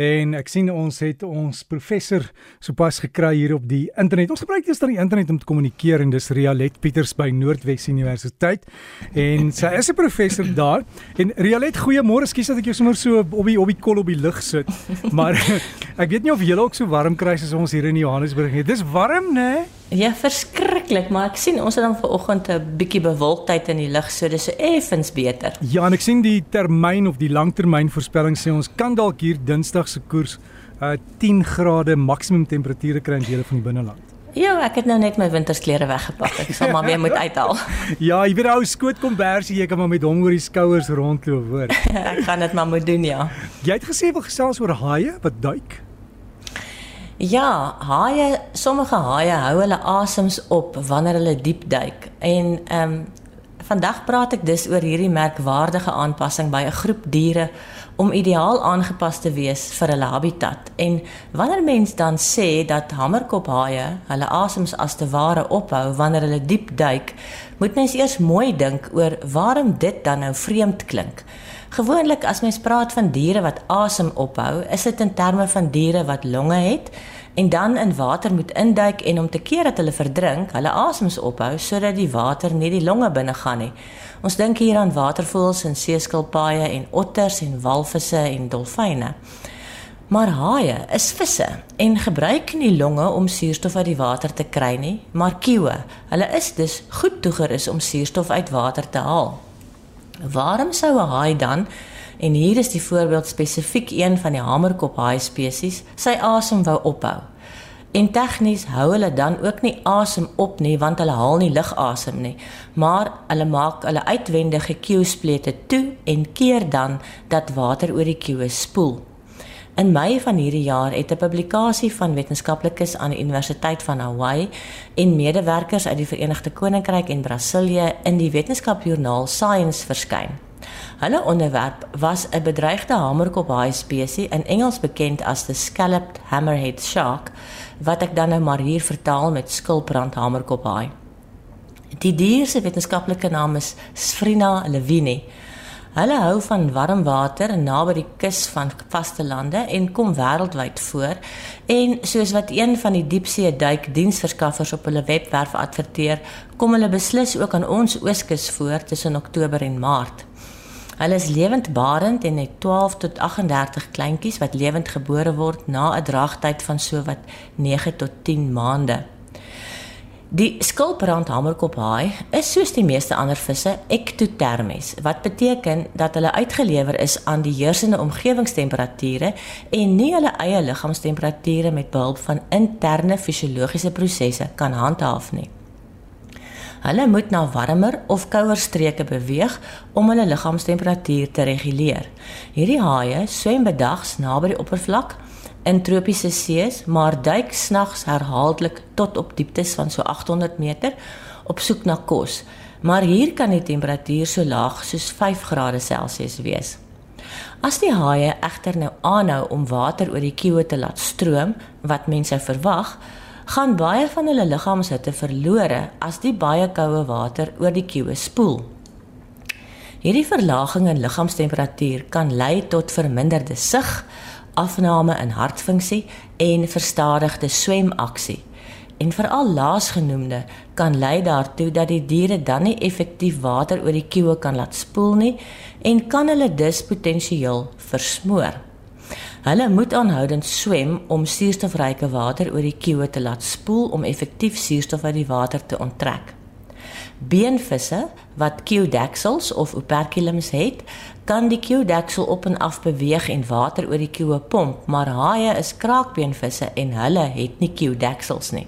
En ek sien ons het ons professor sopas gekry hier op die internet. Ons gebruik eers dan die internet om te kommunikeer en dis Rialet Pieters by Noordwes Universiteit. En sy is 'n professor daar. En Rialet, goeiemôre. Ekskuus dat ek jou sommer so op die op die kol op die lug sit. Maar ek weet nie of jy ook so warm kry as ons hier in Johannesburg nie. Dis warm, né? Nee? Ja, verskriklik, maar ek sien ons het dan vanoggend 'n bietjie bewolktheid in die lug, so dis effens beter. Ja, en ek sien die termyn of die langtermyn voorspelling sê ons kan dalk hier Dinsdag se koers uh 10 grade maksimum temperature kry in dele van die binneland. Ja, ek het nou net my wintersklere weggepak. Ek sal maar weer moet uithaal. ja, jy weet ou skoot kombersie, jy kan maar met hom oor die skouers rondloop, hoor. ek gaan dit maar moet doen, ja. Jy het gesê wil gesels oor haie wat duik. Ja, haie, sommige haie hou hulle asems op wanneer hulle diep duik. En ehm um, vandag praat ek dus oor hierdie merkwaardige aanpassing by 'n groep diere om ideaal aangepas te wees vir hulle habitat. En wanneer mens dan sê dat hamerkophaie hulle asems as te ware ophou wanneer hulle diep duik, moet mens eers mooi dink oor waarom dit dan nou vreemd klink. Gewoonlik as mens praat van diere wat asem ophou, is dit in terme van diere wat longe het en dan in water moet induik en om te keer dat hulle verdrink, hulle asems ophou sodat die water nie die longe binne gaan nie. Ons dink hier aan watervoëls en seeskilpaaie en otters en walvisse en dolfyne. Maar haie is visse en gebruik nie longe om suurstof uit die water te kry nie, maar kiewe. Hulle is dus goed toegerus om suurstof uit water te haal. Waarom sou 'n haai dan en hier is die voorbeeld spesifiek een van die hamerkop haai spesies sy asem wou ophou? En tegnies hou hulle dan ook nie asem op nie want hulle haal nie lugasem nie, maar hulle maak hulle uitwendige kiewsplete toe en keer dan dat water oor die kiewe spoel. In Mei van hierdie jaar het 'n publikasie van wetenskaplikes aan die Universiteit van Hawaii en medewerkers uit die Verenigde Koninkryk en Brasilië in die wetenskapjoernaal Science verskyn. Hulle onderwerp was 'n bedreigde hamerkophaai spesies in Engels bekend as the scalloped hammerhead shark wat ek dan nou maar hier vertaal met skilbrand hamerkophaai. Die dier se wetenskaplike naam is Sphrina levini. Hulle hou van warm water naby die kus van vaste lande en kom wêreldwyd voor. En soos wat een van die diepsee duikdiensverskaffers op hulle webwerf adverteer, kom hulle beslis ook aan ons ooskus voor tussen Oktober en Maart. Hulle is lewendbarend en het 12 tot 38 kleintjies wat lewend gebore word na 'n draagtyd van sowat 9 tot 10 maande. Die skilbrand hamerkophaai is soos die meeste ander visse ektotermies, wat beteken dat hulle uitgelewer is aan die heersende omgewingstemperature en nie hulle eie liggaamstemperature met behulp van interne fisiologiese prosesse kan handhaaf nie. Hulle moet na warmer of kouer streke beweeg om hulle liggaamstemperatuur te reguleer. Hierdie haie swem bedags naby die oppervlak in tropiese see's, maar duik snags herhaaldelik tot op dieptes van so 800 meter op soek na kos. Maar hier kan die temperatuur so laag soos 5 grade Celsius wees. As die haie egter nou aanhou om water oor die kiewe te laat stroom, wat mense verwag, gaan baie van hulle liggaamshitte verlore as die baie koue water oor die kiewe spoel. Hierdie verlaging in liggaamstemperatuur kan lei tot verminderde sig, afname in hartfunksie en verstadigde swemaksie. En veral laasgenoemde kan lei daartoe dat die diere dan nie effektief water oor die kiewe kan laat spoel nie en kan hulle dus potensieel versmoor. Hulle moet aanhoudend swem om suurstofryke water oor die kiewe te laat spoel om effektief suurstof uit die water te onttrek. Beenvisse wat kiedeksels of operculums het, kan die kiedeksel op en af beweeg en water oor die kiewe pomp, maar haie is kraakbeenvisse en hulle het nie kiedeksels nie.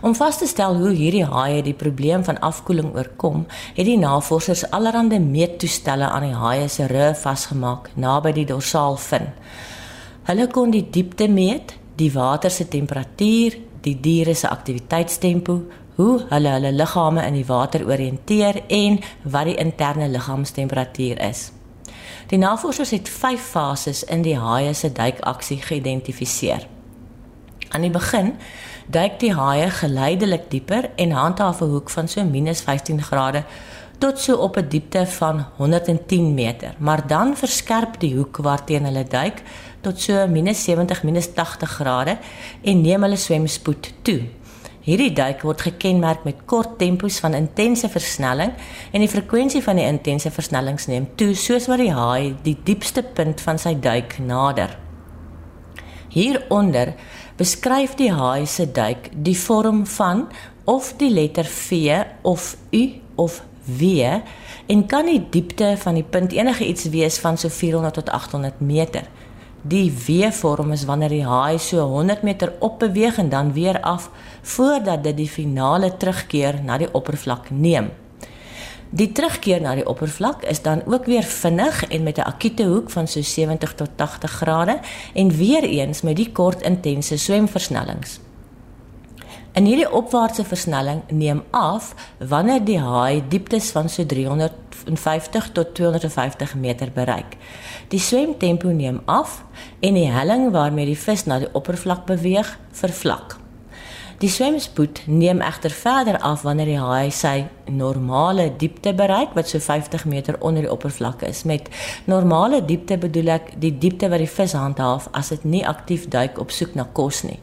Om vas te stel hoe hierdie haie die probleem van afkoeling oorkom, het die navorsers allerlei meettoestelle aan die haie se rug vasgemaak naby die dorsaalvin. Hulle kon die diepte meet, die water se temperatuur, die diere se aktiwiteitstempo, hoe hulle hulle liggame in die water oriënteer en wat die interne liggaamstemperatuur is. Die navorsers het 5 fases in die haie se duikaksie geïdentifiseer. Aan die begin duik die haie geleidelik dieper en handhaaf 'n hoek van so -15 grade tot so op 'n diepte van 110 meter, maar dan verskerp die hoek waarteen hulle duik tot so -70 -80 grade en neem hulle swemspoed toe. Hierdie duik word gekenmerk met kort tempos van intense versnelling en die frekwensie van die intense versnellings neem toe soos wat die haai die diepste punt van sy duik nader. Hieronder beskryf die haai se duik die vorm van of die letter V of U of W en kan die diepte van die punt enige iets wees van so 400 tot 800 meter. Die W-vorm is wanneer die haai so 100 meter op beweeg en dan weer af voordat dit die finale terugkeer na die oppervlak neem. Die terugkeer na die oppervlak is dan ook weer vinnig en met 'n akute hoek van so 70 tot 80 grade en weer eens met die kort intense swemversnellings. En hierdie opwaartse versnelling neem af wanneer die haai dieptes van so 350 tot 250 meter bereik. Die swemtempo neem af en die helling waarmee die vis na die oppervlak beweeg, vervlak. Die swemspoed neem egter verder af wanneer die haai sy normale diepte bereik wat so 50 meter onder die oppervlak is. Met normale diepte bedoel ek die diepte wat die vis handhaaf as dit nie aktief duik op soek na kos nie.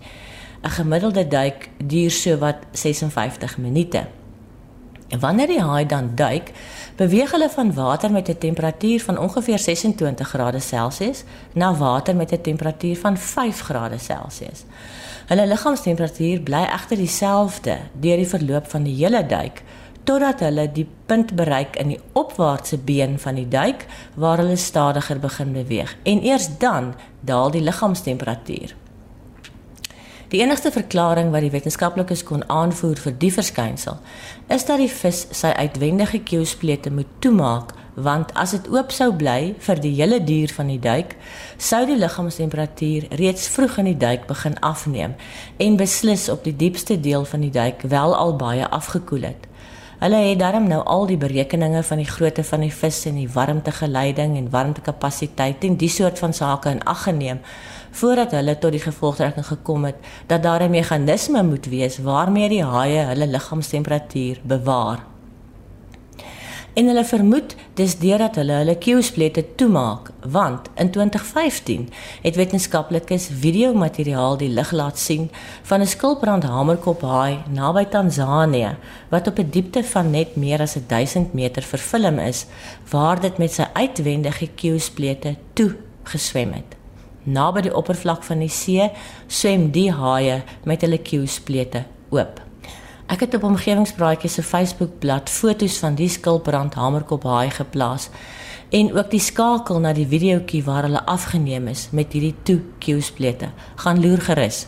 'n Gemiddelde duik duur so wat 56 minute. En wanneer die haai dan duik, beweeg hulle van water met 'n temperatuur van ongeveer 26 grade Celsius na water met 'n temperatuur van 5 grade Celsius. Hulle liggaamstemperatuur bly egter dieselfde deur die verloop van die hele duik totdat hulle die punt bereik in die opwaartse been van die duik waar hulle stadiger begin beweeg en eers dan daal die liggaamstemperatuur. Die enigste verklaring wat die wetenskaplikes kon aanvoer vir die verskynsel, is dat die vis sy uitwendige keelsplete moet toemaak, want as dit oop sou bly vir die hele duur van die duik, sou die liggaamstemperatuur reeds vroeg in die duik begin afneem en beslis op die diepste deel van die duik wel al baie afgekoel het. Hulle het daarom nou al die berekeninge van die grootte van die vis en die warmtegeleiding en warmtekapasiteit en die soort van sake in ag geneem voordat hulle tot die gevolgtrekking gekom het dat daar 'n meganisme moet wees waarmee die haie hulle liggaamstemperatuur bewaar. En hulle vermoed dis deurdat hulle hulle kiewsplette toemaak, want in 2015 het wetenskaplikes videomateriaal die lig laat sien van 'n skilbrand hamerkop haai naby Tansanië wat op 'n diepte van net meer as 1000 meter verfilm is, waar dit met sy uitwendige kiewsplette toe geswem het. Naby die oppervlak van die see swem die haie met hulle kiewsplette oop. Ek het op omgewingspraatjies se Facebookblad foto's van die skilbrand hamerkop haai geplaas en ook die skakel na die videoetjie waar hulle afgeneem is met hierdie toe kiewsplete. Gaan loer gerus.